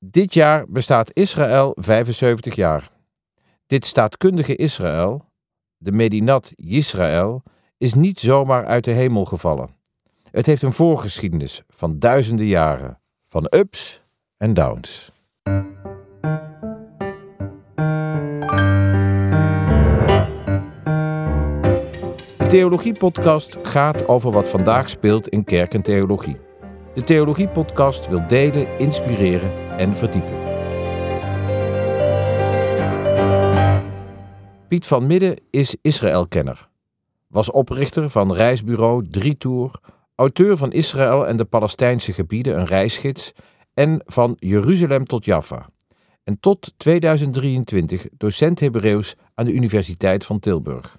Dit jaar bestaat Israël 75 jaar. Dit staatkundige Israël, de Medinat Yisrael, is niet zomaar uit de hemel gevallen. Het heeft een voorgeschiedenis van duizenden jaren, van ups en downs. De Theologie-podcast gaat over wat vandaag speelt in kerk en theologie. De Theologie-podcast wil delen, inspireren en verdiepen. Piet van Midden is Israëlkenner. Was oprichter van reisbureau Drietour, auteur van Israël en de Palestijnse gebieden, een reisgids, en van Jeruzalem tot Jaffa. En tot 2023 docent Hebreeuws aan de Universiteit van Tilburg.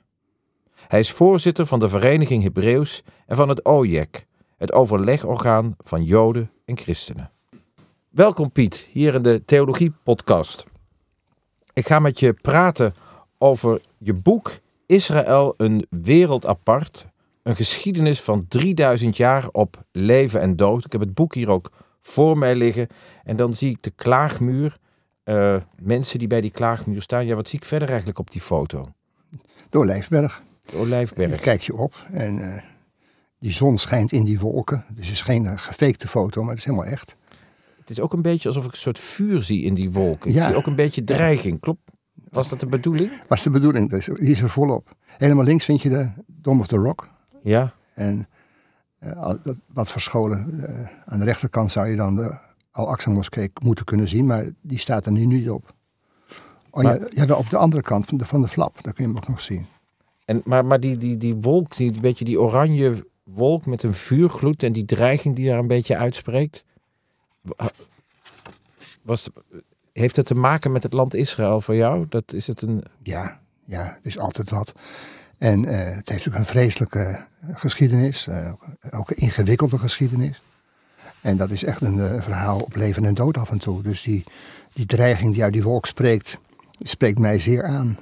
Hij is voorzitter van de Vereniging Hebreeuws en van het OJEC, het overlegorgaan van Joden en Christenen. Welkom Piet, hier in de Theologie Podcast. Ik ga met je praten over je boek Israël, een wereld apart. Een geschiedenis van 3000 jaar op leven en dood. Ik heb het boek hier ook voor mij liggen. En dan zie ik de klaagmuur. Uh, mensen die bij die klaagmuur staan. Ja, wat zie ik verder eigenlijk op die foto? De Olijfberg. De Olijfberg. Daar kijk je op en uh, die zon schijnt in die wolken. Dus het is geen uh, gefakte foto, maar het is helemaal echt. Het is ook een beetje alsof ik een soort vuur zie in die wolken. Ja. Ik zie ook een beetje dreiging. Klopt? Was dat de bedoeling? Was de bedoeling. Dus die is er volop. Helemaal links vind je de Dome of the Rock. Ja. En uh, wat verscholen. Uh, aan de rechterkant zou je dan de Al-Aqsa moskee moeten kunnen zien, maar die staat er nu niet op. Oh, maar, ja, ja, op de andere kant van de, van de flap, daar kun je hem ook nog zien. En, maar maar die, die, die wolk, die, een beetje die oranje wolk met een vuurgloed en die dreiging die daar een beetje uitspreekt. Was, heeft het te maken met het land Israël voor jou? Dat is het een... Ja, ja, het is altijd wat. En uh, het heeft ook een vreselijke geschiedenis, uh, ook een ingewikkelde geschiedenis. En dat is echt een uh, verhaal op leven en dood af en toe. Dus die, die dreiging die uit die wolk spreekt, spreekt mij zeer aan.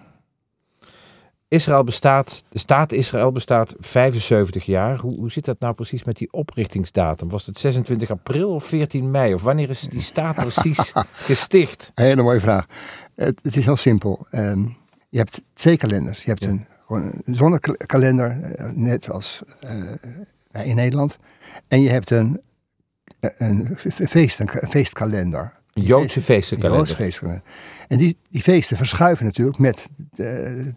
Israël bestaat, de staat Israël bestaat 75 jaar. Hoe, hoe zit dat nou precies met die oprichtingsdatum? Was het 26 april of 14 mei? Of wanneer is die staat precies gesticht? Een hele mooie vraag. Het, het is heel simpel. Um, je hebt twee kalenders. Je hebt ja. een, gewoon een zonnekalender, net als uh, in Nederland. En je hebt een, een, feest, een feestkalender. Joodse feestenkalender. Joodse feestkalender. En die, die feesten verschuiven natuurlijk met de,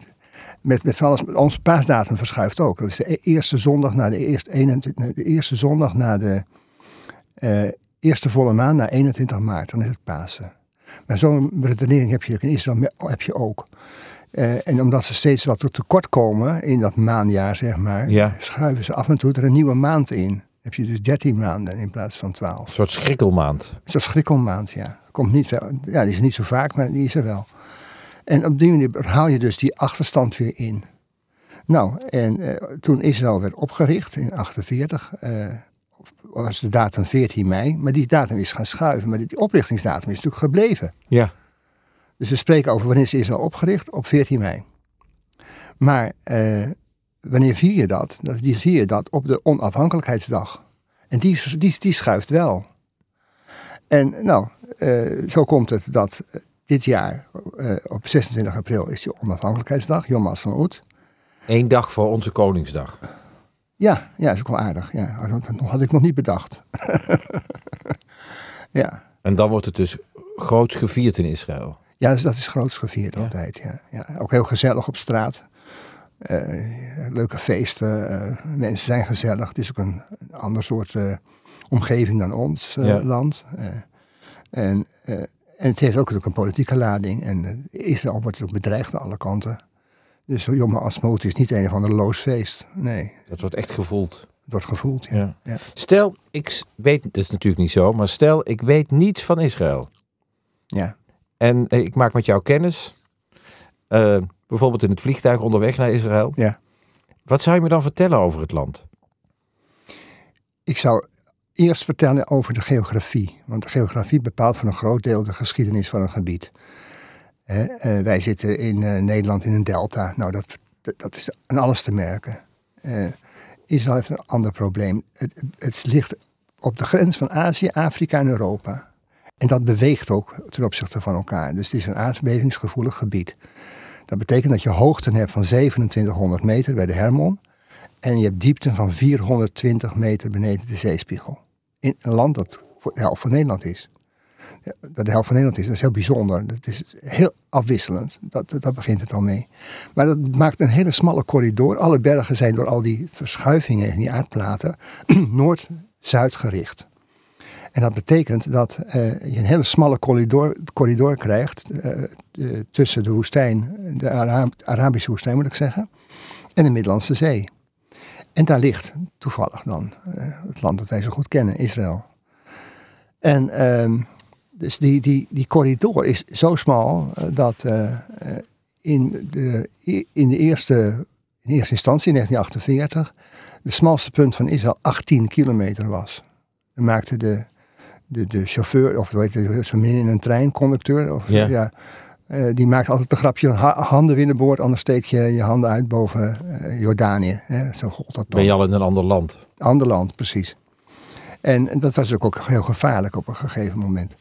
met, met van alles, onze paasdatum verschuift ook. Dat is de eerste zondag na de eerste, 21, de eerste zondag na de uh, eerste volle maan, na 21 maart. Dan is het Pasen. Maar zo'n redenering heb je in Israël heb je ook. Uh, en omdat ze steeds wat tekort komen in dat maanjaar, zeg maar, ja. schuiven ze af en toe er een nieuwe maand in. heb je dus 13 maanden in plaats van 12. Een soort schrikkelmaand. Een soort schrikkelmaand, ja. Komt niet veel, ja, die is niet zo vaak, maar die is er wel. En op die manier haal je dus die achterstand weer in. Nou, en uh, toen Israël werd opgericht in 1948, uh, was de datum 14 mei, maar die datum is gaan schuiven. Maar die oprichtingsdatum is natuurlijk gebleven. Ja. Dus we spreken over wanneer is Israël opgericht? Op 14 mei. Maar uh, wanneer vier je dat? Die vier je dat op de onafhankelijkheidsdag. En die, die, die schuift wel. En nou, zo komt het dat dit jaar, uh, op 26 april, is die onafhankelijkheidsdag, Yom Ha'atzmaut. Eén dag voor onze Koningsdag. Ja, ja, dat is ook wel aardig. Ja, dat had ik nog niet bedacht. ja. En dan wordt het dus groots gevierd in Israël. Ja, dus dat is groots gevierd ja. altijd. Ja. Ja. Ook heel gezellig op straat. Uh, leuke feesten. Uh, mensen zijn gezellig. Het is ook een, een ander soort uh, omgeving dan ons ja. land. en en het heeft ook een politieke lading. En Israël wordt ook bedreigd aan alle kanten. Dus Yom Ha'atzmaut is niet een of ander loos feest. Nee. Dat wordt echt gevoeld. Het wordt gevoeld, ja. ja. ja. Stel, ik weet, dat is natuurlijk niet zo, maar stel, ik weet niets van Israël. Ja. En ik maak met jou kennis. Uh, bijvoorbeeld in het vliegtuig onderweg naar Israël. Ja. Wat zou je me dan vertellen over het land? Ik zou eerst vertellen over de geografie. Want de geografie bepaalt voor een groot deel de geschiedenis van een gebied. uh, wij zitten in uh, Nederland in een delta. Nou, dat, dat is aan alles te merken. Uh, Israël heeft een ander probleem. Het, het, ligt op de grens van Azië, Afrika en Europa. En dat beweegt ook ten opzichte van elkaar. Dus het is een aardbevingsgevoelig gebied. Dat betekent dat je hoogten hebt van 2700 meter bij de Hermon. En je hebt diepten van 420 meter beneden de zeespiegel. In een land dat voor de helft van Nederland is. Dat de helft van Nederland is, dat is heel bijzonder. Dat is heel afwisselend. Dat, dat begint het al mee. Maar dat maakt een hele smalle corridor. Alle bergen zijn door al die verschuivingen in die aardplaten noord-zuid gericht. En dat betekent dat uh, je een hele smalle corridor, corridor krijgt uh, tussen de woestijn, de Arabische woestijn moet ik zeggen, en de Middellandse Zee. En daar ligt toevallig dan uh, het land dat wij zo goed kennen, Israël. En ehm, dus die, die, die corridor is zo smal dat in, de, in, de eerste, in eerste instantie, in 1948, de smalste punt van Israël 18 kilometer was. Dan maakte de de, de chauffeur, of weet je, zo min in een trein, conducteur, of, ja. Uh, die maakt altijd een grapje, handen binnenboord, anders steek je je handen uit boven uh, Jordanië. Hè? Zo gold dat dan. Ben je al in een ander land? Ander land, precies. En, en dat was ook, ook heel gevaarlijk op een gegeven moment.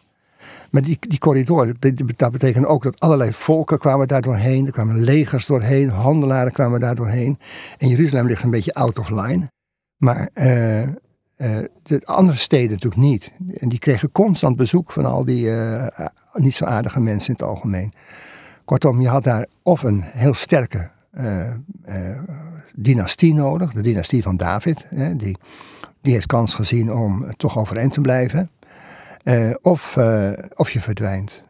Maar die, die corridor, dat betekent ook dat allerlei volken kwamen daar doorheen. Er kwamen legers doorheen, handelaren kwamen daar doorheen. En Jeruzalem ligt een beetje out of line. Maar uh, uh, de andere steden natuurlijk niet. En die kregen constant bezoek van al die uh, niet zo aardige mensen in het algemeen. Kortom, je had daar of een heel sterke uh, dynastie nodig, de dynastie van David. Hè, die, die heeft kans gezien om toch overeind te blijven. of, of je verdwijnt.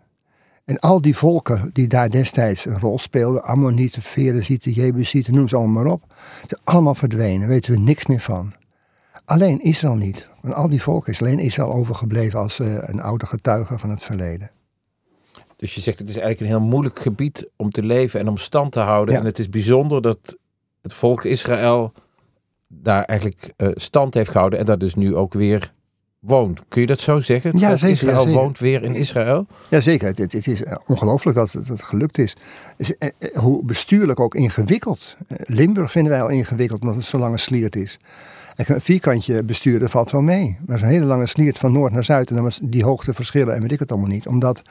En al die volken die daar destijds een rol speelden, Ammonieten, Ferezieten, Jebusieten, noem ze allemaal maar op, zijn allemaal verdwenen, weten we niks meer van. Alleen Israël niet. Van al die volken is alleen Israël overgebleven als uh, een oude getuige van het verleden. Dus je zegt het is eigenlijk een heel moeilijk gebied om te leven en om stand te houden. En het is bijzonder dat het volk Israël daar eigenlijk uh, stand heeft gehouden en daar dus nu ook weer woont. Kun je dat zo zeggen? Het ja, zeker. Israël woont weer in Israël? Jazeker. Het, het is ongelooflijk dat het, het gelukt is. is eh, hoe bestuurlijk ook ingewikkeld. Limburg vinden wij al ingewikkeld omdat het zo lang sliert is. Een vierkantje besturen valt wel mee. Maar zo'n hele lange sliert van noord naar zuid. En dan was die hoogteverschillen en weet ik het allemaal niet. Om dat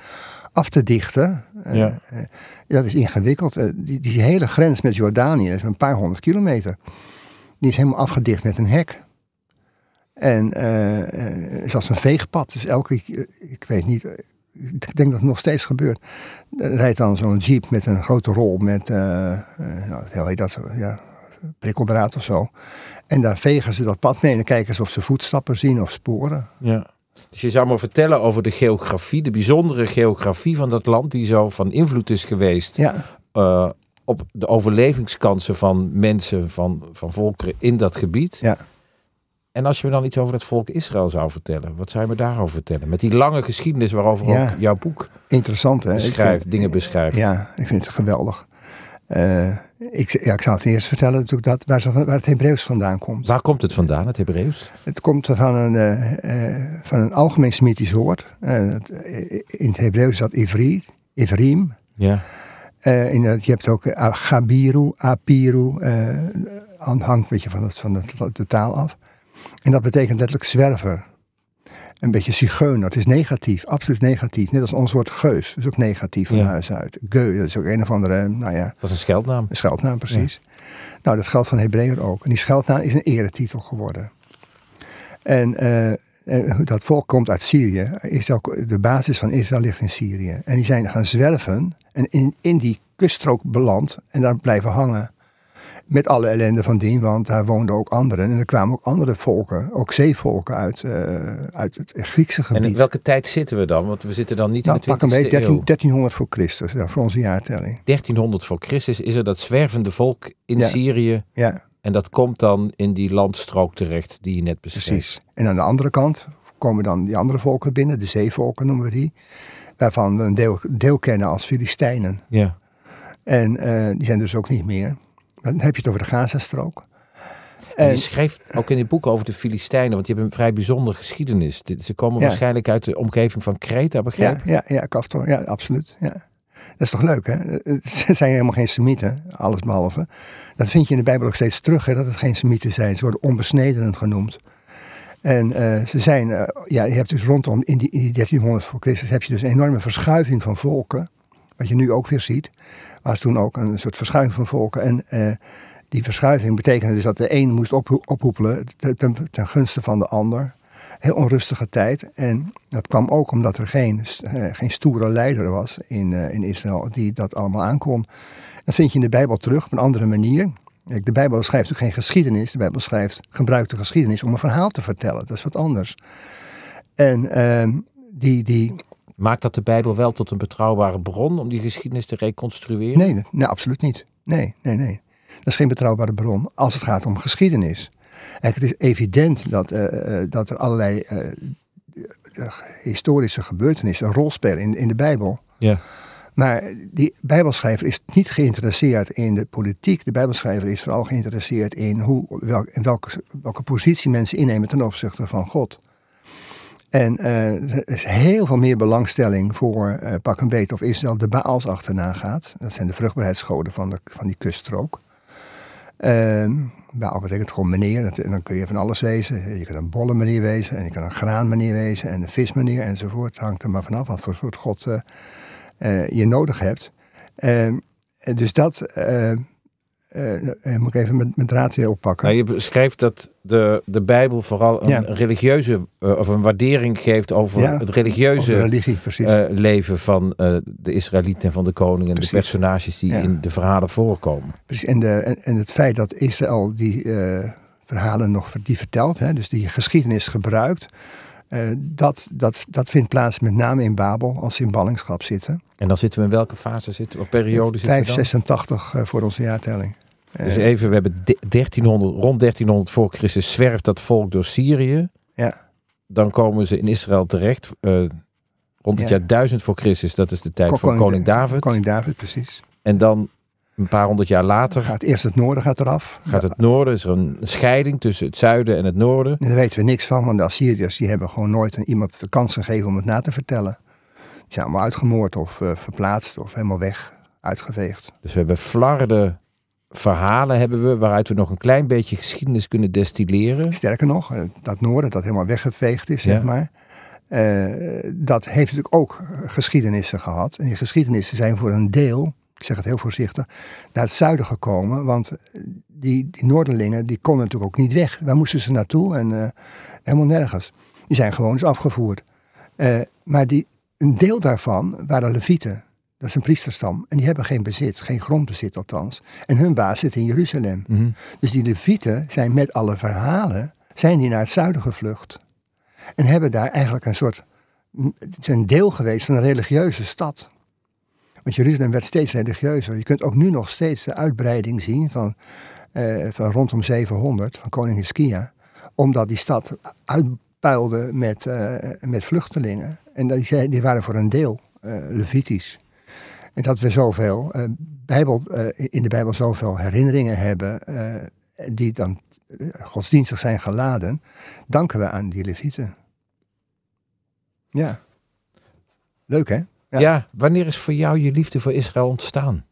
af te dichten, eh, ja. Uh, dat is ingewikkeld. Uh, die, die, hele grens met Jordanië is een paar honderd kilometer. Die is helemaal afgedicht met een hek. En uh, zelfs een veegpad. Dus elke, ik weet niet, ik denk dat het nog steeds gebeurt. Er rijdt dan zo'n jeep met een grote rol met, nou, hoe heet dat, ja, prikkeldraad of zo. En daar vegen ze dat pad mee en dan kijken ze of ze voetstappen zien of sporen. Ja. Dus je zou me vertellen over de geografie, de bijzondere geografie van dat land, die zo van invloed is geweest ja. Uh, op de overlevingskansen van mensen, van, van volkeren in dat gebied. Ja. En als je me dan iets over het volk Israël zou vertellen, wat zou je me daarover vertellen? Met die lange geschiedenis waarover ja. ook jouw boek Interessant, hè? beschrijft, ik, dingen beschrijft. Ja, ik vind het geweldig. Uh, ik, ja, ik zal het eerst vertellen natuurlijk dat, waar, waar het Hebreeuws vandaan komt. Waar komt het vandaan, het Hebreeuws? Het komt van een, uh, uh, van een algemeen semitisch woord. in het Hebreeuws is dat Ivri, Ivrim. Ja. in je hebt ook Gabiru, Apiru, hangt een beetje van, het, van de taal af. En dat betekent letterlijk zwerver een beetje zigeuner. Het is negatief, absoluut negatief. Net als ons woord geus, dat is ook negatief van ja. huis uit. Geu, dat is ook een of andere, nou ja. Dat is een scheldnaam. Een scheldnaam, precies. Nou, dat geldt van Hebreeën ook. En die scheldnaam is een eretitel geworden. En, uh, en dat volk komt uit Syrië. Is ook, de basis van Israël ligt in Syrië. En die zijn gaan zwerven en in, in die kuststrook beland en daar blijven hangen. Met alle ellende van dien, want daar woonden ook anderen. En er kwamen ook andere volken, ook zeevolken uit, uh, uit het Griekse gebied. En in welke tijd zitten we dan? Want we zitten dan niet nou, in de 20e pak een beetje 13, eeuw. 1300 voor Christus, ja, voor onze jaartelling. 1300 voor Christus is er dat zwervende volk in Ja. Syrië. Ja, En dat komt dan in die landstrook terecht die je net beschreef. precies. En aan de andere kant komen dan die andere volken binnen, de zeevolken noemen we die. Waarvan we een deel, deel kennen als Filistijnen. Ja. En eh, die zijn dus ook niet meer. Dan heb je het over de Gazastrook. En je schreef ook in dit boek over de Filistijnen, want die hebben een vrij bijzondere geschiedenis. Ze komen Ja. waarschijnlijk uit de omgeving van Kreta, begrijp ja, ja, ja, Kaftor, ja, absoluut. Ja. Dat is toch leuk, hè? Ze zijn helemaal geen Semieten, alles behalve. Dat vind je in de Bijbel ook steeds terug, hè, dat het geen Semieten zijn. Ze worden onbesnedenen genoemd. En eh, ze zijn, eh, ja, je hebt dus rondom in die, in die 1300 voor Christus heb je dus een enorme verschuiving van volken. Wat je nu ook weer ziet. Was toen ook een soort verschuiving van volken. En eh, die verschuiving betekende dus dat de een moest op, ophoepelen ten, gunste van de ander. Heel onrustige tijd. En dat kwam ook omdat er geen, eh, geen stoere leider was in, eh, in Israël die dat allemaal aankon. Dat vind je in de Bijbel terug op een andere manier. De Bijbel schrijft natuurlijk geen geschiedenis. De Bijbel schrijft, gebruikt de geschiedenis om een verhaal te vertellen. Dat is wat anders. En ehm, die, die, Maakt dat de Bijbel wel tot een betrouwbare bron om die geschiedenis te reconstrueren? Nee, nee, absoluut niet. Nee, nee, nee. Dat is geen betrouwbare bron als het gaat om geschiedenis. Kijk, het is evident dat, eh, eh, dat er allerlei eh, eh, historische gebeurtenissen een rol spelen in, in de Bijbel. Ja. Maar die Bijbelschrijver is niet geïnteresseerd in de politiek. De Bijbelschrijver is vooral geïnteresseerd in, hoe, wel, in welke, welke positie mensen innemen ten opzichte van God. En eh, er is heel veel meer belangstelling voor eh, pak een beet of Israël de Baals achterna gaat. Dat zijn de vruchtbaarheidsgoden van, de, van die kuststrook. Ehm Baal betekent gewoon meneer. En dan kun je van alles wezen. Je kan een bolle meneer wezen. En je kan een graanmeneer wezen. En een vismeneer enzovoort. Het hangt er maar vanaf wat voor soort god eh, je nodig hebt. Ehm, dus dat... eh, moet ik even mijn draad weer oppakken. Nou, je beschrijft dat de, de Bijbel vooral een Ja. religieuze eh, of een waardering geeft over Ja, het Of religieuze religie, leven van de Israëlieten en van de koning en Precies. de personages die Ja. in de verhalen voorkomen. Precies, en, de, en, en het feit dat Israël die verhalen nog die vertelt, hè, dus die geschiedenis gebruikt, dat, dat, dat vindt plaats met name in Babel als ze in ballingschap zitten. En dan zitten we in welke fase zitten we? Wat periode zitten we dan? 586 eh, voor onze jaartelling. Dus Eh, even, we hebben de- 1300, rond 1300 voor Christus zwerft dat volk door Syrië. Ja. Dan komen ze in Israël terecht. eh, rond het Ja. jaar 1000 voor Christus, dat is de tijd Kon- van koning koning Da- David. Koning David, precies. En dan een paar honderd jaar later Gaat eerst het noorden gaat eraf. gaat het noorden. Is er een scheiding tussen het zuiden en het noorden. En daar weten we niks van, want de Assyriërs die hebben gewoon nooit een, iemand de kans gegeven om het na te vertellen. Die zijn allemaal uitgemoord of eh, verplaatst of helemaal weg, uitgeveegd. Dus we hebben flarde verhalen hebben we, waaruit we nog een klein beetje geschiedenis kunnen destilleren. Sterker nog, eh, dat noorden dat helemaal weggeveegd is, Ja. zeg maar. eh, dat heeft natuurlijk ook geschiedenissen gehad. En die geschiedenissen zijn voor een deel, ik zeg het heel voorzichtig, naar het zuiden gekomen. Want die, die Noorderlingen, die konden natuurlijk ook niet weg. Waar moesten ze naartoe? En eh, helemaal nergens. Die zijn gewoon eens afgevoerd. Eh, maar die, een deel daarvan waren Levieten. Dat is een priesterstam. En die hebben geen bezit, geen grondbezit althans. En hun baas zit in Jeruzalem. Mhm. Dus die Levieten zijn met alle verhalen, zijn die naar het zuiden gevlucht. En hebben daar eigenlijk een soort, een deel geweest van een religieuze stad. Want Jeruzalem werd steeds religieuzer. Je kunt ook nu nog steeds de uitbreiding zien van, eh, van rondom 700, van koning Hiskia. Omdat die stad uitpuilde met, eh, met vluchtelingen. En die, die waren voor een deel eh, Levitisch. En dat we zoveel, eh, Bijbel, eh, in de Bijbel zoveel herinneringen hebben, eh, die dan godsdienstig zijn geladen, danken we aan die Levieten. Ja. Leuk hè? Ja. Ja. wanneer is voor jou je liefde voor Israël ontstaan?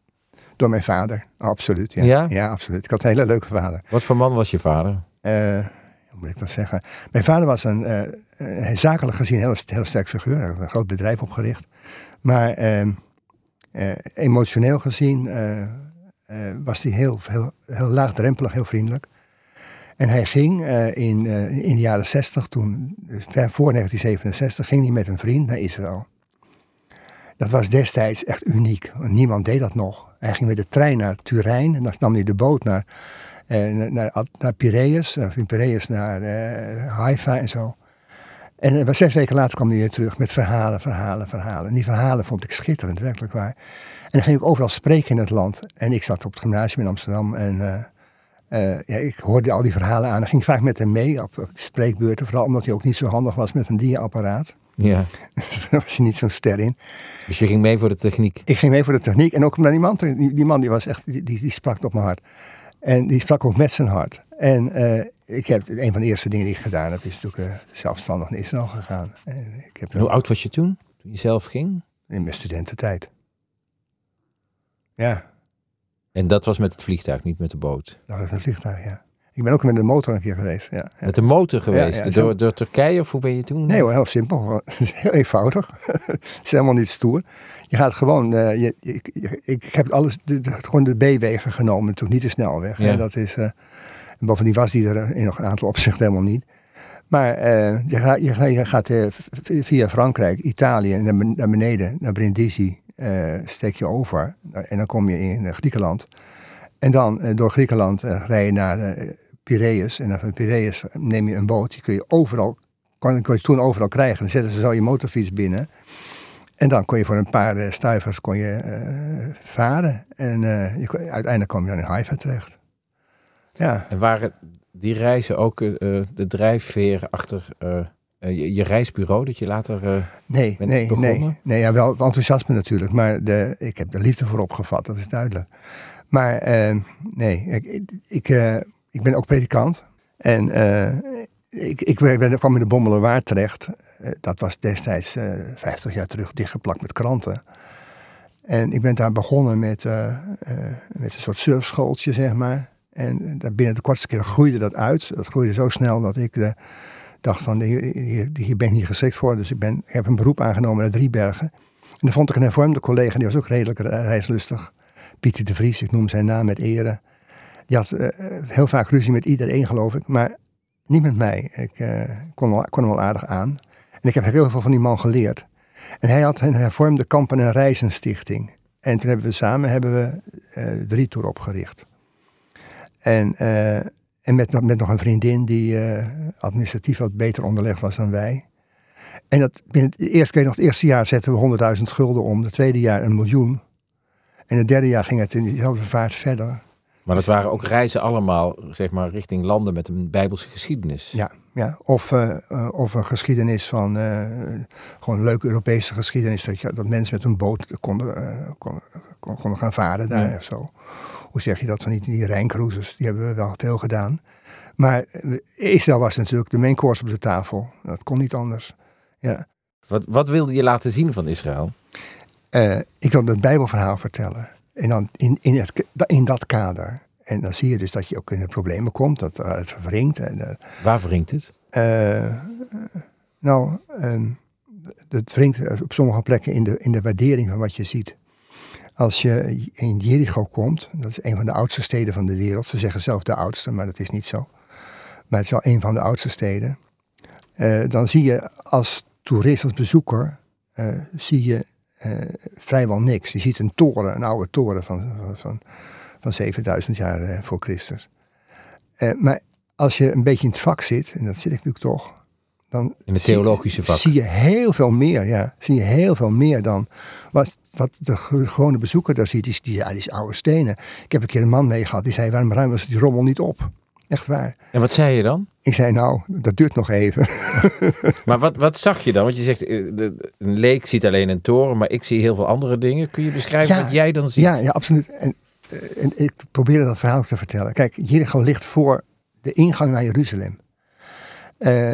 Door mijn vader, absoluut. Ja, Ja? ja absoluut. Ik had een hele leuke vader. Wat voor man was je vader? Hoe moet ik dat zeggen? Mijn vader was een, een zakelijk gezien heel, heel sterk figuur. Hij had een groot bedrijf opgericht. Maar ehm, eh, emotioneel gezien eh, eh, was hij heel, heel, heel laagdrempelig, heel vriendelijk. En hij ging in, in de jaren 60, toen, dus voor 1967, ging hij met een vriend naar Israël. Dat was destijds echt uniek, niemand deed dat nog. Hij ging met de trein naar Turijn en dan nam hij de boot naar, naar, naar, Piraeus, in Piraeus naar Haifa en zo. En eh, zes weken later kwam hij weer terug met verhalen, verhalen, verhalen. En die verhalen vond ik schitterend, werkelijk waar. En dan ging ik overal spreken in het land. En ik zat op het gymnasium in Amsterdam en eh, eh, ja, ik hoorde al die verhalen aan. Dan ging ik vaak met hem mee op, spreekbeurten, vooral omdat hij ook niet zo handig was met een dia-apparaat. Ja. Daar was hij niet zo'n ster in. Dus je ging mee voor de techniek. Ik ging mee voor de techniek en ook omdat die man, die, die man die was echt, die, die, die sprak op mijn hart. En die sprak ook met zijn hart. En ik heb, een van de eerste dingen die ik gedaan heb, is natuurlijk eh, zelfstandig naar Israël gegaan. En ik heb En hoe oud was je toen? Toen je zelf ging? in mijn studententijd. Ja, En dat was met het vliegtuig, niet met de boot. dat was een vliegtuig, ja. Ik ben ook met de motor een keer geweest. Ja, ja. Met de motor geweest? ja, door, door Turkije of hoe ben je toen? Nee hoor, heel simpel. Heel eenvoudig. het is helemaal niet stoer. Je gaat gewoon, eh, je, je- je- ik heb alles, de, de- gewoon de B-wegen genomen, natuurlijk niet de snelweg. hè. Ja. Dat is, eh, en bovendien was die er in nog een aantal opzichten helemaal niet. Maar eh, je, gaat, je, gaat- gaat eh, v- via Frankrijk, Italië en naar ben- naar beneden, naar Brindisi, eh, steek je over. En dan kom je in Griekenland. En dan door Griekenland rij je naar Piraeus. En dan van Piraeus neem je een boot. Die kun je overal, kon, je toen overal krijgen. Dan zetten ze zo je motorfiets binnen. En dan kon je voor een paar stuivers kon je, varen. En je uiteindelijk kom je dan in Haifa terecht. Ja, En waren die reizen ook eh, eh, de drijfveer achter eh, je, je reisbureau dat je later... eh, nee, nee, begonnen? nee. Nee, ja, wel het enthousiasme natuurlijk. Maar de, ik heb de liefde voor opgevat, dat is duidelijk. Maar nee, ik, ik, ik, ik ben ook predikant. En ik, ik ben- kwam in de Bommelerwaard terecht. Dat was destijds eh 50 jaar terug dichtgeplakt met kranten. En ik ben daar begonnen met, met een soort surfschooltje, zeg maar. En daar binnen de kortste keer groeide dat uit. Dat groeide zo snel dat ik eh, dacht van, hier, ben ik niet geschikt voor. Dus ik, ben, heb een beroep aangenomen naar Driebergen. En dan vond ik een hervormde collega, die was ook redelijk re- reislustig. Pieter de Vries, ik noem zijn naam met ere. Die had eh, heel vaak ruzie met iedereen, geloof ik. Maar niet met mij. Ik eh, kon, wel, kon hem wel aardig aan. En ik heb heel veel van die man geleerd. En hij had een hervormde kampen- en reizenstichting. En toen hebben we samen hebben we, eh drie tour opgericht. En, eh, en met, met nog een vriendin die eh, administratief wat beter onderlegd was dan wij. En dat, binnen het eerste, nog, het eerste jaar zetten we 100.000 gulden om. Het tweede jaar een miljoen. En het derde jaar ging het in diezelfde vaart verder. maar dat waren ook reizen allemaal, zeg maar, richting landen met een bijbelse geschiedenis. Ja, ja. Of, eh, of een geschiedenis van, gewoon een leuke Europese geschiedenis. Dat, je, dat mensen met een boot konden, kon- kon- konden gaan varen daar Ja. of zo. Hoe zeg je dat van die, die Rijncruises? Die hebben we wel veel gedaan. Maar eh, Israël was natuurlijk de main course op de tafel. Dat kon niet anders. Ja. Wat, wat wilde je laten zien van Israël? Eh, ik wil het Bijbelverhaal vertellen. En dan in, in, het, in dat kader. En dan zie je dus dat je ook in de problemen komt. Dat eh, het verwringt. En, eh, Waar wringt het? Eh, nou, ehm, het wringt op sommige plekken in de, in de waardering van wat je ziet. Als je in Jericho komt, dat is een van de oudste steden van de wereld. Ze zeggen zelf de oudste, maar dat is niet zo. Maar het is wel een van de oudste steden. Eh, dan zie je als toerist, als bezoeker, eh, zie je eh, vrijwel niks. Je ziet een toren, een oude toren van, van, van 7000 jaar voor Christus. Maar als je een beetje in het vak zit, en dat zit ik natuurlijk toch, dan In zie- theologische vak. zie je heel veel meer, ja. Zie je heel veel meer dan wat, wat de ge- gewone bezoeker daar ziet. Die, die, ja, die is oude stenen. Ik heb een keer een man mee gehad, die zei, waarom ruimen ze die rommel niet op? Echt waar. En wat zei je dan? Ik zei, nou, dat duurt nog even. Maar wat, wat zag je dan? Want je zegt, eh, de- een leek ziet alleen een toren, maar ik zie heel veel andere dingen. Kun je beschrijven Ja, wat jij dan ziet? Ja, ja, absoluut. En, eh, en ik probeerde dat verhaal te vertellen. Kijk, Jericho ligt voor de ingang naar Jeruzalem. Eh,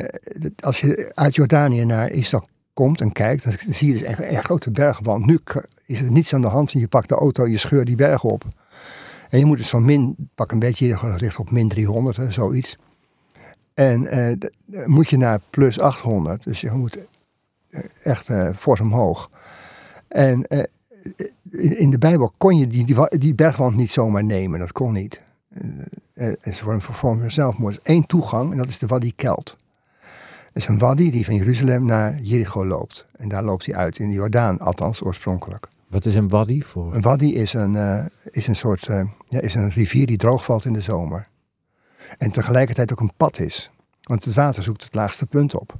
als je uit Jordanië naar Israël komt en kijkt, dan zie je dus echt een grote bergwand. Nu is er niets aan de hand. Je pakt de auto, je scheurt die berg op. En je moet dus van min, pak een beetje, ligt op min 300, hè, zoiets. En eh, moet je naar plus 800. Dus je moet eh, echt eh fors omhoog. En in de Bijbel kon je die, die bergwand niet zomaar nemen. Dat kon niet. Eh, eh, ze worden vormen zelfmoord. Één toegang en dat is de Wadi Kelt. Dat is een wadi die van Jeruzalem naar Jericho loopt. En daar loopt hij uit in de Jordaan, althans oorspronkelijk. Wat is een wadi voor? Een wadi is een, eh, is een soort eh, ja, is een rivier die droogvalt in de zomer. En tegelijkertijd ook een pad is. Want het water zoekt het laagste punt op.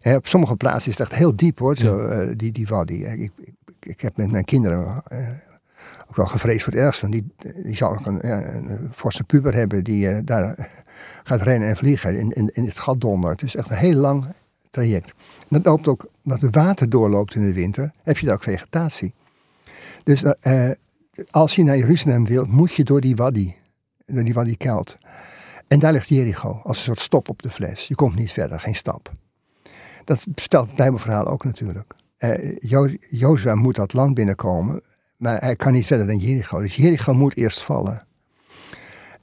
En op sommige plaatsen is het echt heel diep hoor, zo, die, die wadi. Ik, ik, ik heb met mijn kinderen ook wel gevreesd voor het ergste. Want Die, die zal ook een, ja, een forse puber hebben die eh, daar gaat rennen en vliegen in, in, in het gat dondert. Het is echt een heel lang traject. En dat loopt ook, omdat het water doorloopt in de winter, heb je daar ook vegetatie. Dus eh, eh, als je naar Jeruzalem wilt, moet je door die wadi, door die wadi Kelt. En daar ligt Jericho, als een soort stop op de fles. Je komt niet verder, geen stap. Dat vertelt het Bijbelverhaal ook natuurlijk. Eh Jo- Jozua moet dat land binnenkomen, maar hij kan niet verder dan Jericho. Dus Jericho moet eerst vallen.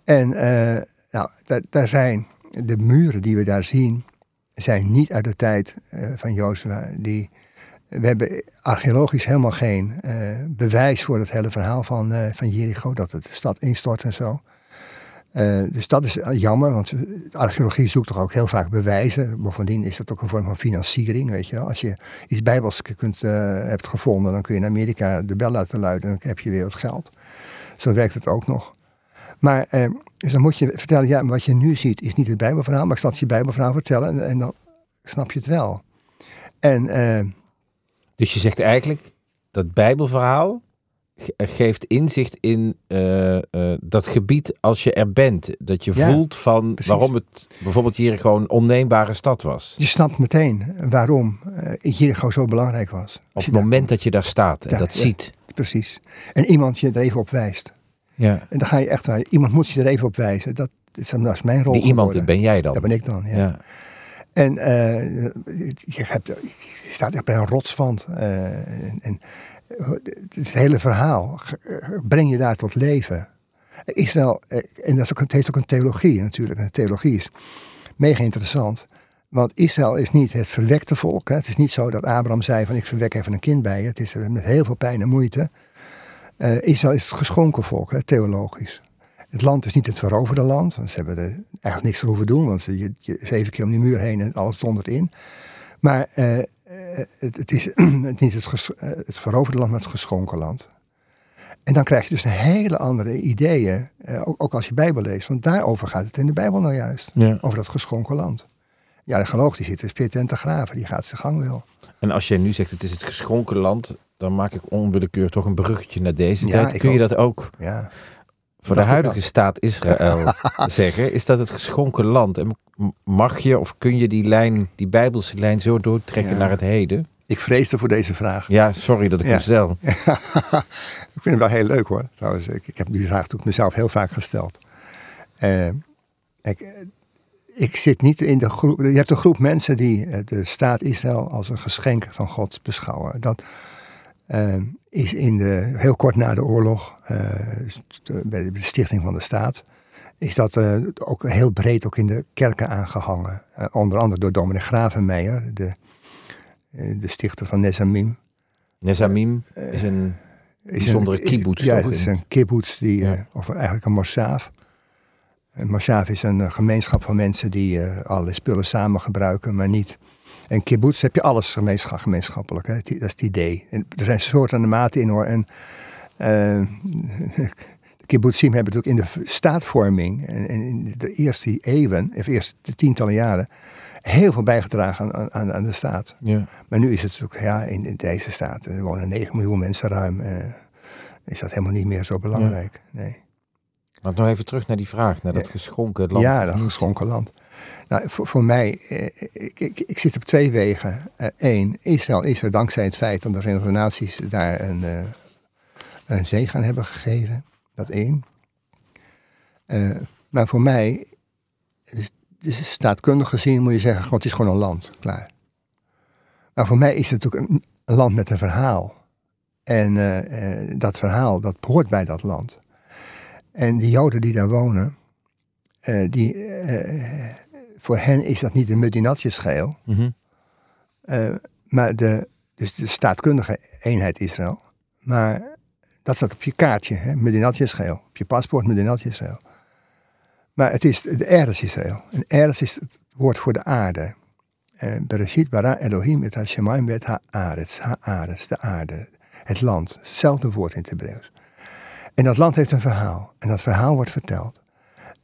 En eh, Nou, daar, zijn de muren die we daar zien, zijn niet uit de tijd eh, van Jozua. Die, we hebben archeologisch helemaal geen eh, bewijs voor het hele verhaal van, van Jericho, dat het de stad instort en zo. Eh, dus dat is jammer, want archeologie zoekt toch ook heel vaak bewijzen. Bovendien is dat ook een vorm van financiering, weet je. Als je iets bijbels kunt, eh, hebt gevonden, dan kun je in Amerika de bel laten luiden en dan heb je weer wat geld. Zo werkt het ook nog. Maar eh, dus dan moet je vertellen, ja, wat je nu ziet is niet het bijbelverhaal, maar ik zal het je bijbelverhaal vertellen en, en dan snap je het wel. En eh, Dus je zegt eigenlijk dat Bijbelverhaal geeft inzicht in eh, eh, dat gebied als je er bent. Dat je Ja, voelt van precies. waarom het bijvoorbeeld hier gewoon een onneembare stad was. je snapt meteen waarom eh Jericho zo belangrijk was. Op het moment dat je daar staat en Ja, dat ja. ziet. precies. En iemand je er even op wijst. Ja. En dan ga je echt waar. Iemand moet je er even op wijzen. Dat, is, dat is mijn rol Die iemand geworden. ben jij dan. Dat ben ik dan, ja. En eh, je, hebt, je staat echt bij een rotswand. eh, en, en het hele verhaal breng je daar tot leven. Israël, eh, en dat is ook, het heeft ook een theologie natuurlijk. En theologie is mega interessant. Want Israël is niet het verwekte volk. Hè. Het is niet zo dat Abraham zei van ik verwek even een kind bij je. Het is eh, met heel veel pijn en moeite. Eh, Israël is het geschonken volk, hè, theologisch. Het land is niet het veroverde land. Ze hebben er eigenlijk niks voor hoeven doen. Want je, zeven keer om die muur heen en alles dondert in. Maar het, het is niet het, ges- eh, het veroverde land, maar het geschonken land. En dan krijg je dus een hele andere ideeën. eh, ook, ook als je Bijbel leest. Want daarover gaat het in de Bijbel nou juist. Ja. Over dat geschonken land. Ja, de geloof die zit te spitten en te graven. Die gaat zijn gang wel. En als jij nu zegt het is het geschonken land, dan maak ik onwillekeurig toch een bruggetje naar deze Ja, tijd. Kun je ook. dat ook Ja. voor de huidige staat Israël zeggen? Is dat het geschonken land? En mag je of kun je die lijn, die bijbelse lijn zo doortrekken Ja. naar het heden? Ik vreesde voor deze vraag. Ja, sorry dat ik Ja. hem stel. ik vind het wel heel leuk hoor. Trouwens, ik, ik heb die vraag natuurlijk mezelf heel vaak gesteld. Eh, ik, eh, ik zit niet in de groep. Je hebt een groep mensen die eh, de staat Israël als een geschenk van God beschouwen. Dat is in de, heel kort na de oorlog, bij de stichting van de staat, is dat eh, ook heel breed ook in de kerken aangehangen. Eh, onder andere door dominee Gravenmeijer, de, eh, de stichter van Nezamim. Nezamim is een Is bijzondere kibbutz, Ja, het is een kibbutz, die, Ja. of eigenlijk een moshaaf. Een moshaaf is een gemeenschap van mensen die allerlei spullen samen gebruiken, maar niet. En kibbutz heb je alles gemeenschap, gemeenschappelijk. Hè? Dat is het idee. En er zijn soorten en maten in hoor. En, kibbutzim hebben natuurlijk in de staatvorming en, in de eerste eeuwen, of eerste tientallen jaren, heel veel bijgedragen aan, aan, aan de staat. ja. Maar nu is het natuurlijk, ja, in, in deze staat, er wonen 9 miljoen mensen ruim. eh, is dat helemaal niet meer zo belangrijk. Nee. Maar nog even terug naar die vraag, naar dat Ja. geschonken land. ja, dat geschonken land. Nou, voor, voor mij, eh, ik, ik, ik zit op twee wegen. Eén, Israël is er dankzij het feit dat de Verenigde Naties daar een, eh een zege aan hebben gegeven. Dat één. Eh, maar voor mij, dus, dus staatkundig gezien moet je zeggen, God het is gewoon een land, klaar. Maar voor mij is het natuurlijk een, een land met een verhaal. En eh, eh, dat verhaal, dat hoort bij dat land. En die Joden die daar wonen, die, voor hen is dat niet de Medinatjescheel, Mhm. eh, maar de, dus de staatkundige eenheid Israël. Maar dat staat op je kaartje, hè, Medinatjescheel. Op je paspoort Medinatjescheel. Maar het is de Eres Israël. En Eres is het woord voor de aarde. Eh, Bereshit bara Elohim et ha-shemayim bet. Ha-aretz, de aarde. Het land. Hetzelfde woord in het Hebreeuws. En dat land heeft een verhaal. En dat verhaal wordt verteld.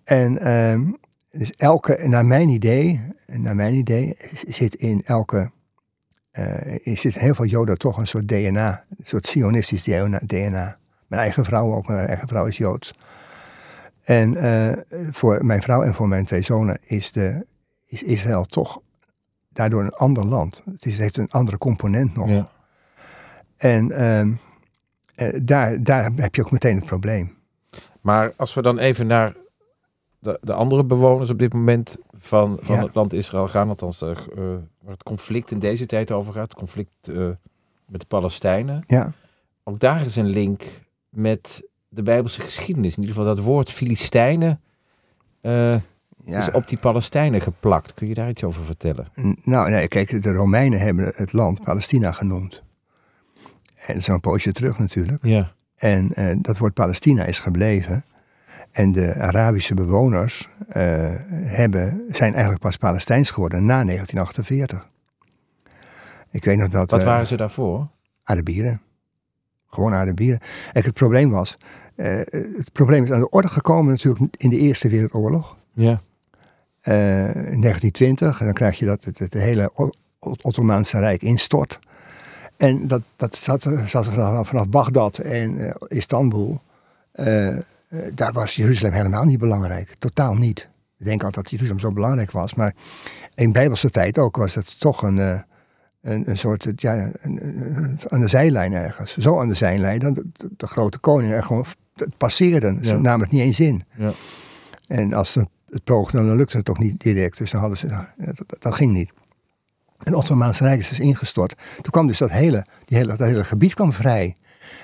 En ehm, dus elke, naar mijn idee, naar mijn idee zit in elke, eh, er zit heel veel Joden toch een soort DNA, een soort Sionistisch DNA. Mijn eigen vrouw ook, mijn eigen vrouw is Joods. En eh, voor mijn vrouw en voor mijn twee zonen is, de, is Israël toch daardoor een ander land. Het, is, het heeft een andere component nog. Ja. En ehm, eh, daar, daar heb je ook meteen het probleem. Maar als we dan even naar de, de andere bewoners op dit moment van, van Ja. het land Israël gaan, althans eh, waar het conflict in deze tijd over gaat, het conflict eh, met de Palestijnen. Ja, Ook daar is een link met de Bijbelse geschiedenis. In ieder geval dat woord Filistijnen eh, is op die Palestijnen geplakt. Kun je daar iets over vertellen? N- Nou, nee, kijk, de Romeinen hebben het land Palestina genoemd. En zo'n poosje terug natuurlijk. Ja. En dat woord Palestina is gebleven. En de Arabische bewoners eh, hebben, zijn eigenlijk pas Palestijns geworden na 1948. Ik weet nog dat... Wat eh, waren ze daarvoor? Arabieren. Gewoon Arabieren. Kijk, het probleem was... eh, het probleem is aan de orde gekomen natuurlijk in de Eerste Wereldoorlog. Ja. Eh, in 1920. En dan krijg je dat het, het hele Ottomaanse Rijk instort. En dat, dat zat, er- zat vanaf, vanaf Bagdad en Istanbul. Eh, daar was Jeruzalem helemaal niet belangrijk. Totaal niet. Ik denk altijd dat Jeruzalem zo belangrijk was. Maar in Bijbelse tijd ook was het toch een, eh, een, een soort, ja, een- aan de zijlijn ergens. Zo aan de zijlijn dat de, de, de grote koningen er gewoon passeerden. Ze Ja. namen het niet eens in. Ja. En als ze het poogden, dan lukte het toch niet direct. Dus dan hadden ze, dat ging niet. En het Ottomaanse Rijk is dus ingestort. Toen kwam dus dat hele, die hele, dat hele gebied kwam vrij.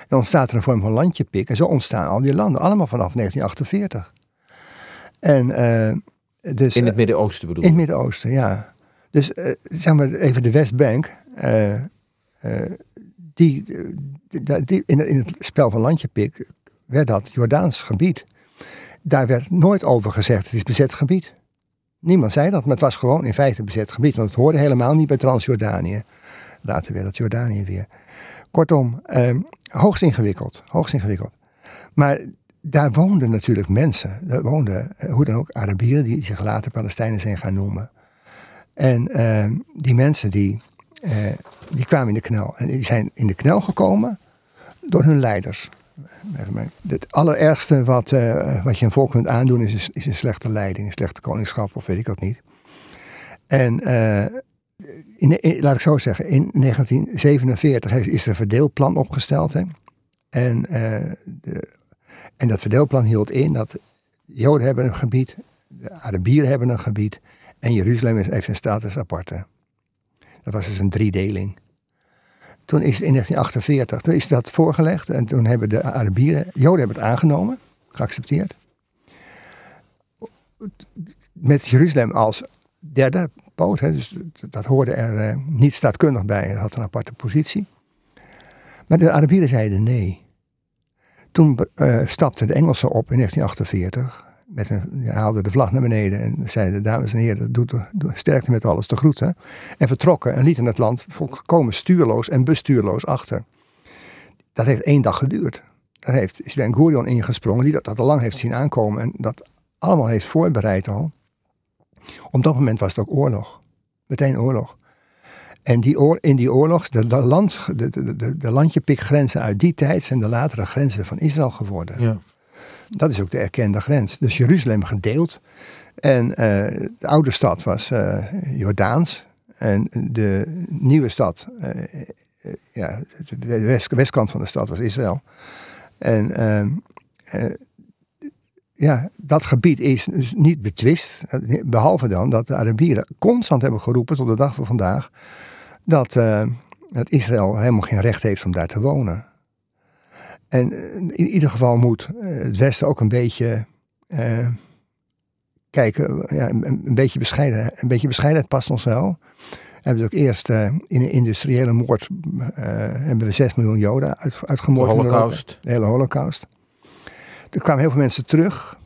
En ontstaat er een vorm van landjepik. En zo ontstaan al die landen, allemaal vanaf 1948. En eh, dus, In het eh, Midden-Oosten bedoel in het ik. Midden-Oosten, ja. Dus eh, zeg maar even de Westbank. die, die, in, in het spel van Landjepik werd dat Jordaans gebied. Daar werd nooit over gezegd, het is bezet gebied. Niemand zei dat, maar het was gewoon in feite bezet gebied. Want het hoorde helemaal niet bij Transjordanië. Later werd het Jordanië weer. Kortom, eh, hoogst ingewikkeld. Hoogst ingewikkeld. Maar daar woonden natuurlijk mensen. Daar woonden, eh, hoe dan ook, Arabieren die zich later Palestijnen zijn gaan noemen. En eh, die mensen die, eh, die kwamen in de knel. En die zijn in de knel gekomen door hun leiders. Het allerergste wat, eh, wat je een volk kunt aandoen is, is een slechte leiding, een slechte koningschap of weet ik wat niet. En eh, in, laat ik zo zeggen, in 1947 heeft is er een verdeelplan opgesteld. Hè? En, eh, de, en dat verdeelplan hield in dat Joden hebben een gebied, de Arabieren hebben een gebied en Jeruzalem heeft een status aparte. Dat was dus een driedeling. Toen is in 1948, toen is dat voorgelegd en toen hebben de Arabieren, Joden hebben het aangenomen, geaccepteerd. Met Jeruzalem als derde dus dat hoorde er eh, niet staatkundig bij, het had een aparte positie. Maar de Arabieren zeiden nee. Toen eh, stapten de Engelsen op in 1948. Met een, haalden de vlag naar beneden en zeiden: Dames en heren, sterkte met alles, de groeten. En vertrokken en lieten het land volkomen stuurloos en bestuurloos achter. Dat heeft één dag geduurd. Daar heeft is Ben Gurion ingesprongen, die dat al lang heeft zien aankomen en dat allemaal heeft voorbereid al. Op dat moment was het ook oorlog. Meteen oorlog. En die oor, in die oorlog, de, de, land, de, de, de, de landjepikgrenzen uit die tijd zijn de latere grenzen van Israël geworden. Ja. Dat is ook de erkende grens. Dus Jeruzalem gedeeld. En eh, de oude stad was eh, Jordaans. En de nieuwe stad, eh, ja, de west, westkant van de stad was Israël. En ehm, eh, ja, dat gebied is dus niet betwist. eh, Behalve dan dat de Arabieren constant hebben geroepen tot de dag van vandaag. Dat, eh, dat Israël helemaal geen recht heeft om daar te wonen. En eh, in ieder geval moet eh, het Westen ook een beetje kijken, ja, een, een beetje bescheiden, een beetje bescheidenheid past ons wel. We hebben ook eerst in een industriële moord hebben we 6 miljoen Joden uit, De uitgemoord. Europa. holocaust. De hele holocaust. Er kwamen heel veel mensen terug.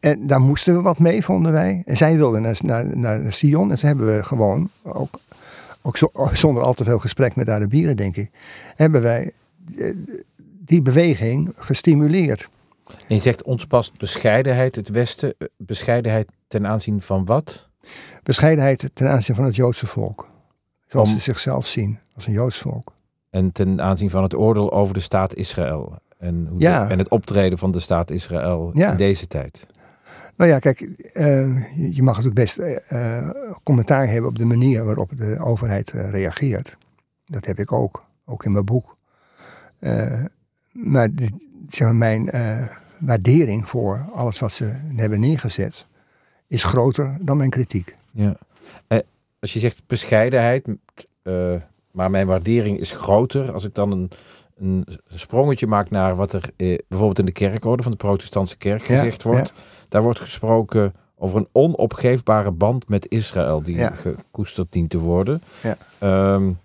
En daar moesten we wat mee, vonden wij. En zij wilden naar, naar, naar Sion. En toen hebben we gewoon, ook, ook zo- zonder al te veel gesprek met de Arabieren, denk ik, hebben wij eh, die beweging gestimuleerd. En je zegt ons past bescheidenheid, het Westen. eh, Bescheidenheid ten aanzien van wat? Bescheidenheid ten aanzien van het Joodse volk. Zoals Om- ze zichzelf zien, als een Joods volk. En ten aanzien van het oordeel over de staat Israël. En, hoe Ja. de- en het optreden van de staat Israël Ja. in deze tijd. Nou ja, kijk, eh, je- mag natuurlijk best eh, eh, commentaar hebben op de manier waarop de overheid reageert. Dat heb ik ook, ook in mijn boek. Maar de- zeg maar, mijn waardering voor alles wat ze hebben neergezet is groter dan mijn kritiek. Ja. Als je zegt bescheidenheid, maar mijn waardering is groter. Als ik dan een, een sprongetje maakt naar wat er eh, bijvoorbeeld in de kerkorde van de protestantse kerk gezegd wordt. Daar wordt gesproken over een onopgeefbare band met Israël die gekoesterd dient te worden. Um,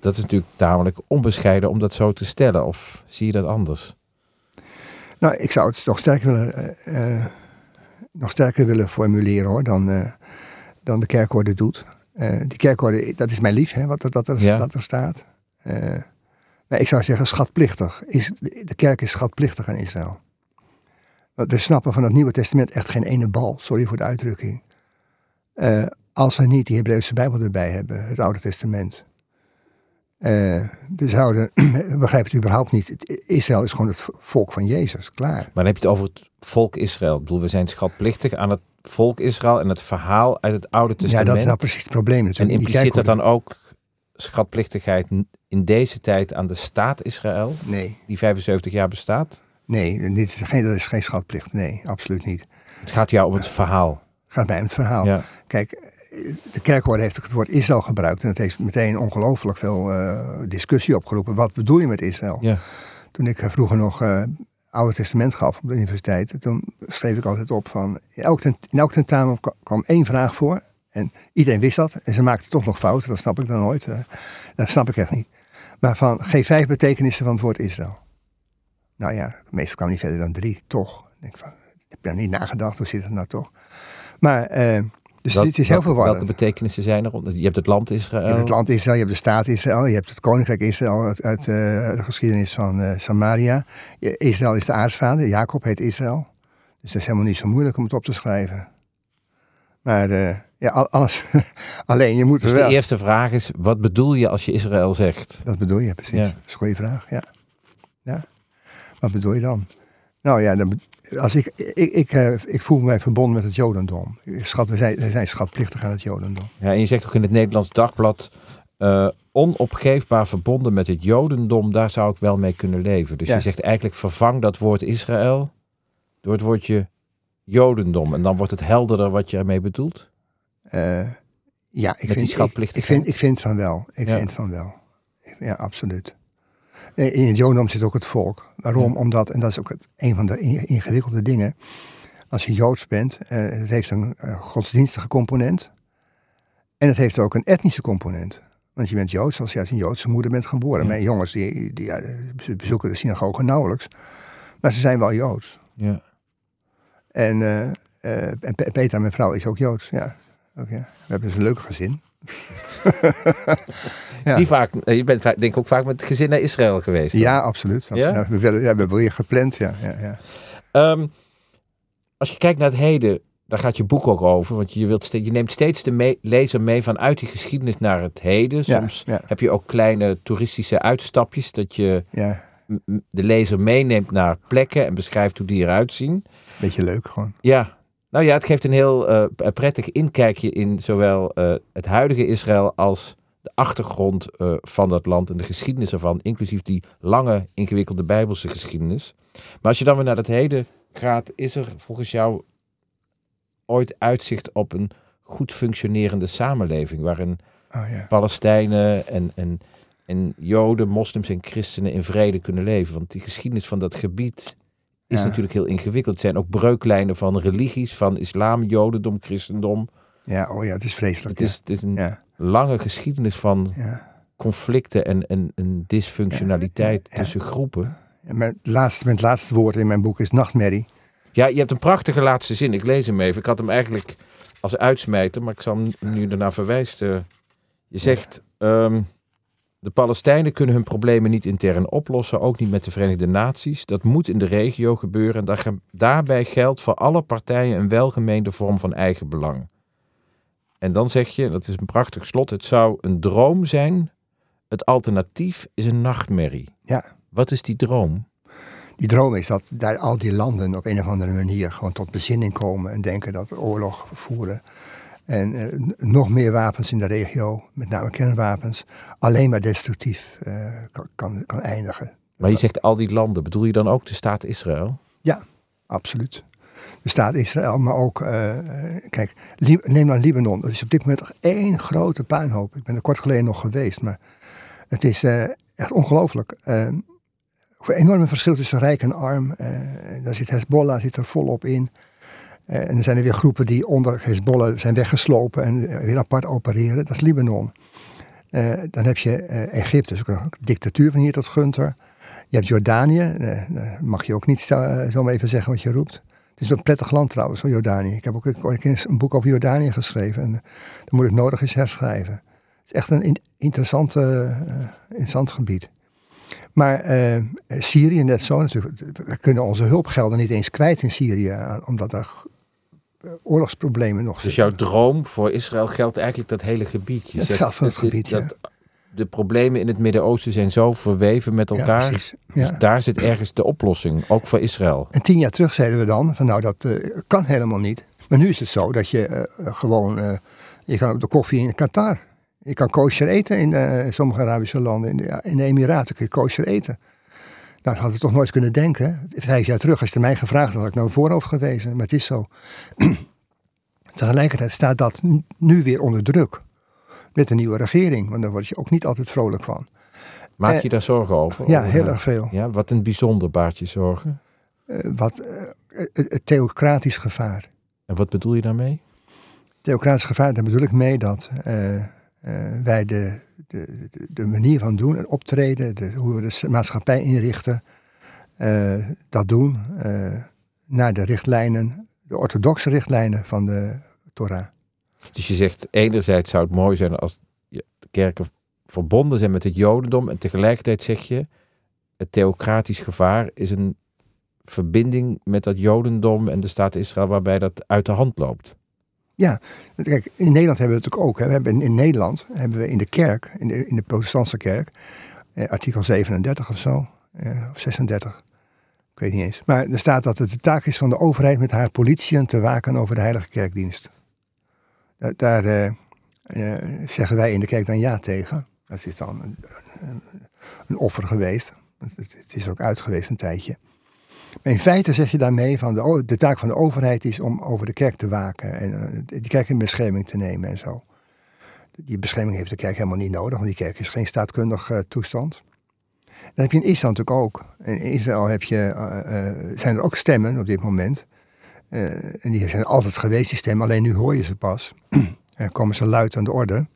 dat is natuurlijk tamelijk onbescheiden om dat zo te stellen. Of zie je dat anders? Nou, ik zou het nog sterker willen, uh, nog sterker willen formuleren hoor, dan, uh, dan de kerkorde doet. Die kerkorde, dat is mij lief, hè, wat, dat, er, dat er staat. Maar ik zou zeggen schatplichtig. Is, de kerk is schatplichtig aan Israël. We snappen van het Nieuwe Testament echt geen ene bal, sorry voor de uitdrukking. als we niet die Hebreeuwse Bijbel erbij hebben, het Oude Testament. Uh, we zouden, begrijp het überhaupt niet. Israël is gewoon het volk van Jezus, klaar. Maar dan heb je het over het volk Israël. Ik bedoel, we zijn schatplichtig aan het volk Israël en het verhaal uit het Oude Testament. Ja, dat is nou precies het probleem natuurlijk. En impliceert dat dan ook schatplichtigheid in deze tijd aan de staat Israël? Nee. Die 75 jaar bestaat? Nee, dit is geen, dat is geen schatplicht. Nee, absoluut niet. Het gaat jou om het verhaal. Het gaat mij om het verhaal. Ja. Kijk, de kerkorde heeft het woord Israël gebruikt. En het heeft meteen ongelooflijk veel uh, discussie opgeroepen. Wat bedoel je met Israël? Ja. Toen ik vroeger nog uh, Oude Testament gaf op de universiteit, toen schreef ik altijd op van. In elk, tent, in elk tentamen kwam één vraag voor. En iedereen wist dat. En ze maakten toch nog fouten. Dat snap ik dan nooit. Dat snap ik echt niet. Maar van geef vijf betekenissen van het woord Israël. Nou ja, meestal kwam niet verder dan drie, toch. Ik denk van, heb daar niet nagedacht, hoe zit het nou toch? Maar dus Wat, dit is heel veel Welke betekenissen zijn er? Je hebt het land Israël. Je hebt het land Israël, je hebt de staat Israël, je hebt het koninkrijk Israël uit, uit uh, de geschiedenis van uh, Samaria. Israël is de aartsvader, Jacob heet Israël. Dus dat is helemaal niet zo moeilijk om het op te schrijven. Maar ja, alles. Alleen je moet dus wel. de eerste vraag is: wat bedoel je als je Israël zegt? Dat bedoel je precies. Dat is een goede vraag. Ja. ja. Wat bedoel je dan? Nou ja, dan, als ik, ik, ik, eh, ik, voel mij verbonden met het Jodendom. Schat, we, zijn, we zijn schatplichtig aan het Jodendom. Ja, en je zegt ook in het Nederlands Dagblad. Uh, onopgeefbaar verbonden met het Jodendom, daar zou ik wel mee kunnen leven. Dus je zegt eigenlijk vervang dat woord Israël door het woordje Jodendom. En dan wordt het helderder wat je ermee bedoelt? Uh, ja, ik vind, ik, ik, vind, ik vind van wel. Ik vind van wel. Ja, absoluut. In het Jodendom zit ook het volk. Waarom? Omdat, en dat is ook het, een van de ingewikkelde dingen. Als je Joods bent, uh, het heeft een uh, godsdienstige component. En het heeft ook een etnische component. Want je bent Joods als je uit een Joodse moeder bent geboren. Ja. Mijn jongens die, die bezoeken de synagoge nauwelijks. Maar ze zijn wel Joods. Ja. En, uh, en Peter, mijn vrouw, is ook Joods. Ja. We hebben dus een leuk gezin. ja. Die vaak, eh, je bent denk ik ook vaak met het gezin naar Israël geweest. Ja, absoluut. Ja? we, willen, ja, we hebben weer gepland, ja. ja, ja. Um, als je kijkt naar het heden, daar gaat je boek ook over. Want je, wilt je neemt steeds de me lezer mee vanuit die geschiedenis naar het heden. Soms heb je ook kleine toeristische uitstapjes. Dat je de lezer meeneemt naar plekken en beschrijft hoe die eruit zien. Beetje leuk gewoon. Ja, nou ja, het geeft een heel uh, prettig inkijkje in zowel uh, het huidige Israël als de achtergrond uh, van dat land en de geschiedenis ervan, inclusief die lange, ingewikkelde Bijbelse geschiedenis. Maar als je dan weer naar het heden gaat, is er volgens jou ooit uitzicht op een goed functionerende samenleving, waarin oh, ja. Palestijnen en, en, en Joden, moslims en christenen in vrede kunnen leven? Want die geschiedenis van dat gebied is natuurlijk heel ingewikkeld. Het zijn ook breuklijnen van religies, van islam, jodendom, christendom. Ja, oh ja, het is vreselijk. Het is, het is een lange geschiedenis van conflicten en, en, en dysfunctionaliteit tussen groepen. En mijn laatste, mijn laatste woord in mijn boek is nachtmerrie. Ja, je hebt een prachtige laatste zin. Ik lees hem even. Ik had hem eigenlijk als uitsmijter, maar ik zal hem nu daarna verwijzen. Je zegt... Ehm, de Palestijnen kunnen hun problemen niet intern oplossen, ook niet met de Verenigde Naties. Dat moet in de regio gebeuren en daarbij geldt voor alle partijen een welgemeende vorm van eigenbelang. En dan zeg je, dat is een prachtig slot, het zou een droom zijn, het alternatief is een nachtmerrie. Ja. Wat is die droom? Die droom is dat daar al die landen op een of andere manier gewoon tot bezinning komen en denken dat oorlog voeren en uh, nog meer wapens in de regio, met name kernwapens, alleen maar destructief uh, kan, kan, kan, eindigen. Maar je zegt al die landen, bedoel je dan ook de staat Israël? Ja, absoluut. De staat Israël, maar ook, uh, kijk, neem dan Libanon. Dat is op dit moment één grote puinhoop. Ik ben er kort geleden nog geweest, maar het is echt ongelooflijk. een enorme verschil tussen rijk en arm. Daar zit Hezbollah zit er volop in. Uh, en er zijn er weer groepen die onder Hezbollah zijn weggeslopen en weer apart opereren. Dat is Libanon. Uh, dan heb je Egypte, dus ook een dictatuur van hier tot Gunter. Je hebt Jordanië, daar mag je ook niet zomaar even zeggen wat je roept. Het is een prettig land trouwens, Jordanië. Ik heb ook een boek over Jordanië geschreven en dan moet het nodig eens herschrijven. Het is echt een interessant, interessant gebied. Maar uh, Syrië net zo natuurlijk. We kunnen onze hulpgelden niet eens kwijt in Syrië, omdat er eh, oorlogsproblemen nog. Dus jouw droom voor Israël geldt eigenlijk dat hele gebied? Je het geldt voor het gebied, dat, De problemen in het Midden-Oosten zijn zo verweven met elkaar. Ja. Dus daar zit ergens de oplossing, ook voor Israël. En tien jaar terug zeiden we dan, van nou dat uh, kan helemaal niet. Maar nu is het zo dat je uh, gewoon, je kan op de koffie in Qatar je kan kosher eten in sommige Arabische landen. In de, in de, Emiraten kun je kosher eten. Nou, dat hadden we toch nooit kunnen denken. Vijf jaar terug, als je mij gevraagd had, had ik naar voorhoofd gewezen. Maar het is zo. Tegelijkertijd staat dat nu weer onder druk. Met de nieuwe regering. Want daar word je ook niet altijd vrolijk van. Maak je eh, daar zorgen over? Ja, heel erg veel. Ja, wat een bijzonder baart je zorgen? Uh, wat, het theocratisch gevaar. En wat bedoel je daarmee? Theocratisch gevaar, daar bedoel ik mee dat uh, wij de, de, manier van doen en optreden, de, hoe we de maatschappij inrichten, uh, dat doen uh, naar de richtlijnen, de orthodoxe richtlijnen van de Torah. Dus je zegt, enerzijds zou het mooi zijn als de kerken verbonden zijn met het Jodendom en tegelijkertijd zeg je, het theocratisch gevaar is een verbinding met dat Jodendom en de staat Israël waarbij dat uit de hand loopt. Ja, kijk, in Nederland hebben we het ook. Hè. We hebben in Nederland hebben we in de kerk, in de, in de protestantse kerk, eh, artikel 37 of zo, eh, of 36, ik weet niet eens. Maar er staat dat het de taak is van de overheid met haar politie te waken over de heilige kerkdienst. Daar, daar eh, eh, zeggen wij in de kerk dan ja tegen. Dat is dan een, een, offer geweest. Het is er ook uit geweest een tijdje. In feite zeg je daarmee van de, de taak van de overheid is om over de kerk te waken en uh, die kerk in bescherming te nemen en zo. Die bescherming heeft de kerk helemaal niet nodig, want die kerk is geen staatkundig uh, toestand. Dat heb je in Israël natuurlijk ook. In Israël heb je, uh, zijn er ook stemmen op dit moment. en die zijn altijd geweest, die stemmen, alleen nu hoor je ze pas. en komen ze luid aan de orde.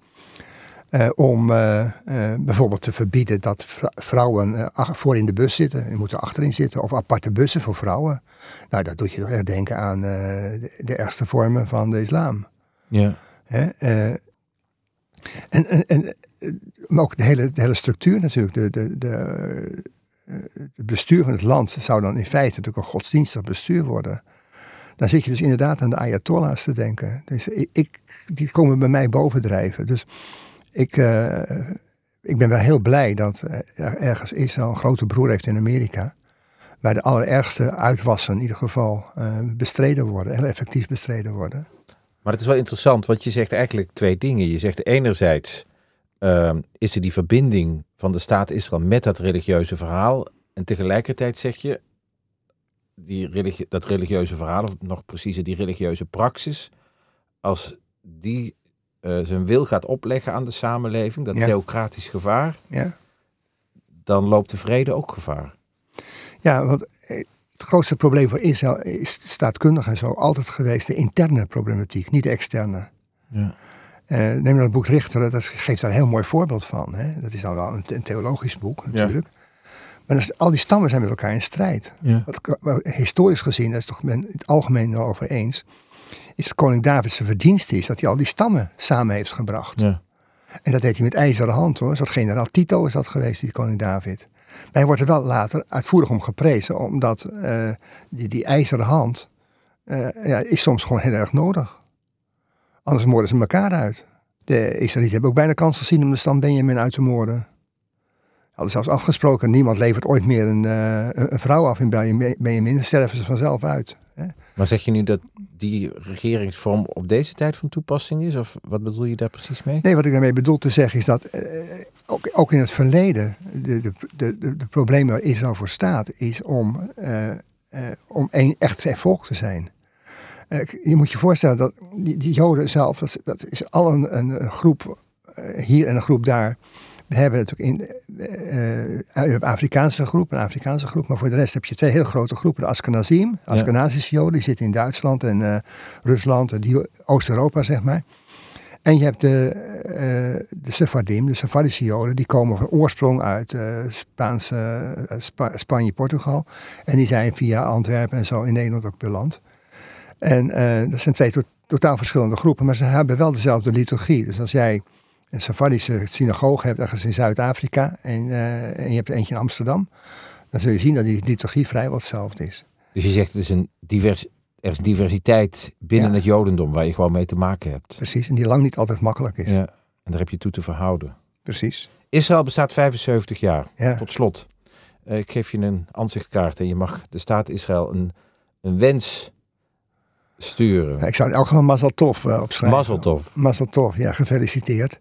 Uh, om uh, uh, bijvoorbeeld te verbieden dat vrouwen voor in de bus zitten. Die moeten achterin zitten. Of aparte bussen voor vrouwen. Nou, dat doet je toch echt denken aan de, de, ergste vormen van de islam. Ja. en, en, en, maar ook de hele, de hele structuur natuurlijk. De, de, de, het bestuur van het land zou dan in feite natuurlijk een godsdienstig bestuur worden. Dan zit je dus inderdaad aan de Ayatollahs te denken. Dus ik, ik die komen bij mij bovendrijven. Dus ik, uh, ik ben wel heel blij dat er ergens Israël een grote broer heeft in Amerika. Waar de allerergste uitwassen in ieder geval uh, bestreden worden, heel effectief bestreden worden. Maar het is wel interessant, want je zegt eigenlijk twee dingen. Je zegt enerzijds uh, is er die verbinding van de staat Israël met dat religieuze verhaal. En tegelijkertijd zeg je, die dat religieuze verhaal, of nog preciezer die religieuze praxis, als die uh, zijn wil gaat opleggen aan de samenleving, dat theocratisch gevaar, ja. dan loopt de vrede ook gevaar. Ja, want eh, het grootste probleem voor Israël is staatkundig en zo altijd geweest de interne problematiek, niet de externe. Ja. Uh, neem dat boek Richter, dat geeft daar een heel mooi voorbeeld van. Hè? Dat is dan wel een, een theologisch boek natuurlijk. Ja. Maar al die stammen zijn met elkaar in strijd. Ja. Wat, historisch gezien, dat is toch men het algemeen over eens is het koning David zijn verdienste is dat hij al die stammen samen heeft gebracht. Ja. En dat deed hij met ijzeren hand hoor. Zoals generaal Tito is dat geweest, die koning David. Maar hij wordt er wel later uitvoerig om geprezen, omdat uh, die, die ijzeren hand uh, ja, is soms gewoon heel erg nodig. Anders moorden ze elkaar uit. De Israëlieten hebben ook bijna kans gezien om de stam Benjamin uit te moorden. Hadden zelfs afgesproken, niemand levert ooit meer een, uh, een vrouw af in Benjamin, dan sterven ze vanzelf uit. Hè? Maar zeg je nu dat die regeringsvorm op deze tijd van toepassing is? Of wat bedoel je daar precies mee? Nee, wat ik daarmee bedoel te zeggen is dat eh, ook, ook, in het verleden de, de, de, de, problemen waar Israël voor staat, is om, uh, uh, om één echt volk te zijn. Eh, je moet je voorstellen dat die, die Joden zelf, dat, dat is al een, een, groep hier en een groep daar, hebben natuurlijk in, uh, uh, Afrikaanse groep, een Afrikaanse groep, maar voor de rest heb je twee heel grote groepen. De Askenazim, Askenazische Joden, die zitten in Duitsland en uh, Rusland en Oost-Europa, zeg maar. En je hebt de, de Sephardim, de Sephardische Joden, die komen van oorsprong uit Spaanse, Spa Spanje, Portugal. En die zijn via Antwerpen en zo in Nederland ook beland. En dat zijn twee to totaal verschillende groepen, maar ze hebben wel dezelfde liturgie. Dus als jij een Safadische synagoge hebt ergens in Zuid-Afrika en, uh, en je hebt eentje in Amsterdam, dan zul je zien dat die liturgie vrijwel hetzelfde is. Dus je zegt het is een divers, er is diversiteit binnen het Jodendom waar je gewoon mee te maken hebt. Precies, en die lang niet altijd makkelijk is. Ja, en daar heb je toe te verhouden. Precies. Israël bestaat 75 jaar. Ja. Tot slot, uh, ik geef je een aanzichtkaart en je mag de staat Israël een, een wens sturen. ik zou in elk geval Mazel Tov uh, opschrijven. Mazel Tov. Mazel Tov, ja, gefeliciteerd.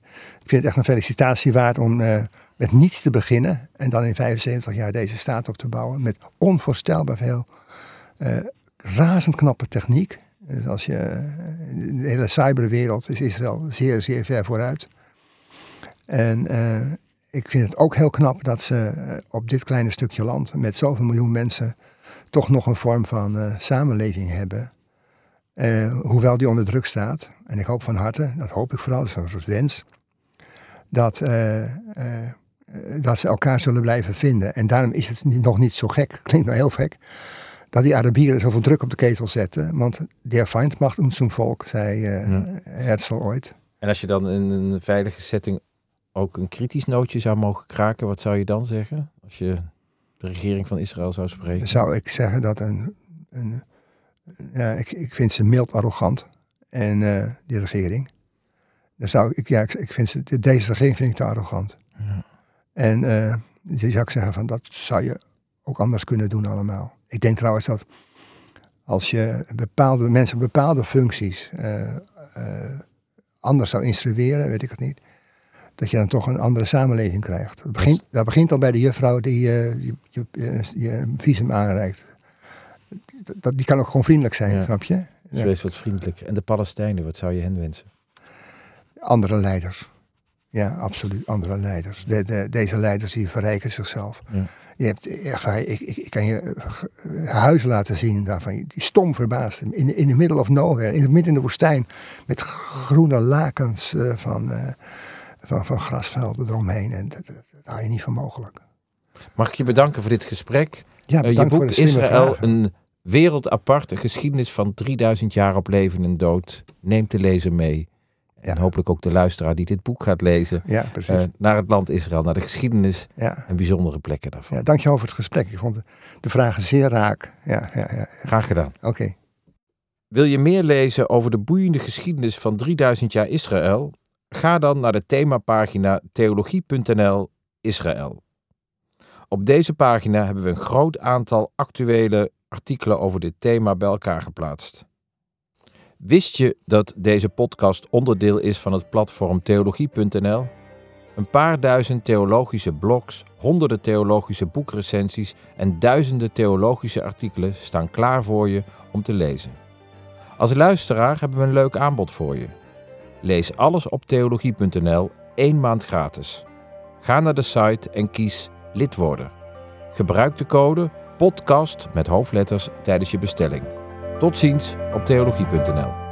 Ik vind het echt een felicitatie waard om uh, met niets te beginnen en dan in 75 jaar deze staat op te bouwen met onvoorstelbaar veel uh, razend knappe techniek. Dus als je, de hele cyberwereld is Israël zeer, zeer ver vooruit. En ik vind het ook heel knap dat ze op dit kleine stukje land met zoveel miljoen mensen toch nog een vorm van samenleving hebben uh, hoewel die onder druk staat. En ik hoop van harte, dat hoop ik vooral, dat is een soort wens, dat, uh, uh, dat ze elkaar zullen blijven vinden. En daarom is het nog niet zo gek, klinkt nou heel gek, dat die Arabieren zoveel druk op de ketel zetten. Want der Feind macht uns zum volk, zei ja. Herzl ooit. En als je dan in een veilige setting ook een kritisch nootje zou mogen kraken, wat zou je dan zeggen? Als je de regering van Israël zou spreken? Zou ik zeggen dat een, een ja, ik, ik vind ze mild arrogant. En uh, die regering. Dan zou ik, ja, ik, ik vind ze, deze regering vind ik te arrogant. Ja. En uh, je zou ik zeggen van dat zou je ook anders kunnen doen allemaal. Ik denk trouwens dat als je bepaalde mensen bepaalde functies uh, anders zou instrueren, weet ik het niet, dat je dan toch een andere samenleving krijgt. Dat begint, dat begint al bij de juffrouw die je visum aanreikt dat, die kan ook gewoon vriendelijk zijn, snap je? Ja. Wees wat vriendelijk. En de Palestijnen, wat zou je hen wensen? Andere leiders. Ja, absoluut. Andere leiders. De, de, deze leiders die verrijken zichzelf. Ja. Je hebt echt, ik, ik, ik, kan je eh, huizen laten zien daarvan. Die stom verbaasd. In, in the middle of nowhere. In het midden in de woestijn. Met groene lakens uh, van, uh, van, van grasvelden eromheen. En dat, dat, hou je niet van mogelijk. Mag ik je bedanken voor dit gesprek? Ja, uh, je boek Israël, een wereld apart, een geschiedenis van 3000 jaar op leven en dood. Neemt de lezer mee. En hopelijk ook de luisteraar die dit boek gaat lezen. Ja, precies. Uh, naar het land Israël, naar de geschiedenis en bijzondere plekken daarvan. Ja, dankjewel voor het gesprek. Ik vond de vragen zeer raak. Ja, ja, ja, Graag gedaan. Oké. Wil je meer lezen over de boeiende geschiedenis van 3000 jaar Israël? Ga dan naar de themapagina theologie.nl Israël. Op deze pagina hebben we een groot aantal actuele artikelen over dit thema bij elkaar geplaatst. Wist je dat deze podcast onderdeel is van het platform theologie.nl? Een paar duizend theologische blogs, honderden theologische boekrecensies en duizenden theologische artikelen staan klaar voor je om te lezen. Als luisteraar hebben we een leuk aanbod voor je. Lees alles op theologie.nl één maand gratis. Ga naar de site en kies lid worden. Gebruik de code podcast met hoofdletters tijdens je bestelling. Tot ziens op theologie.nl.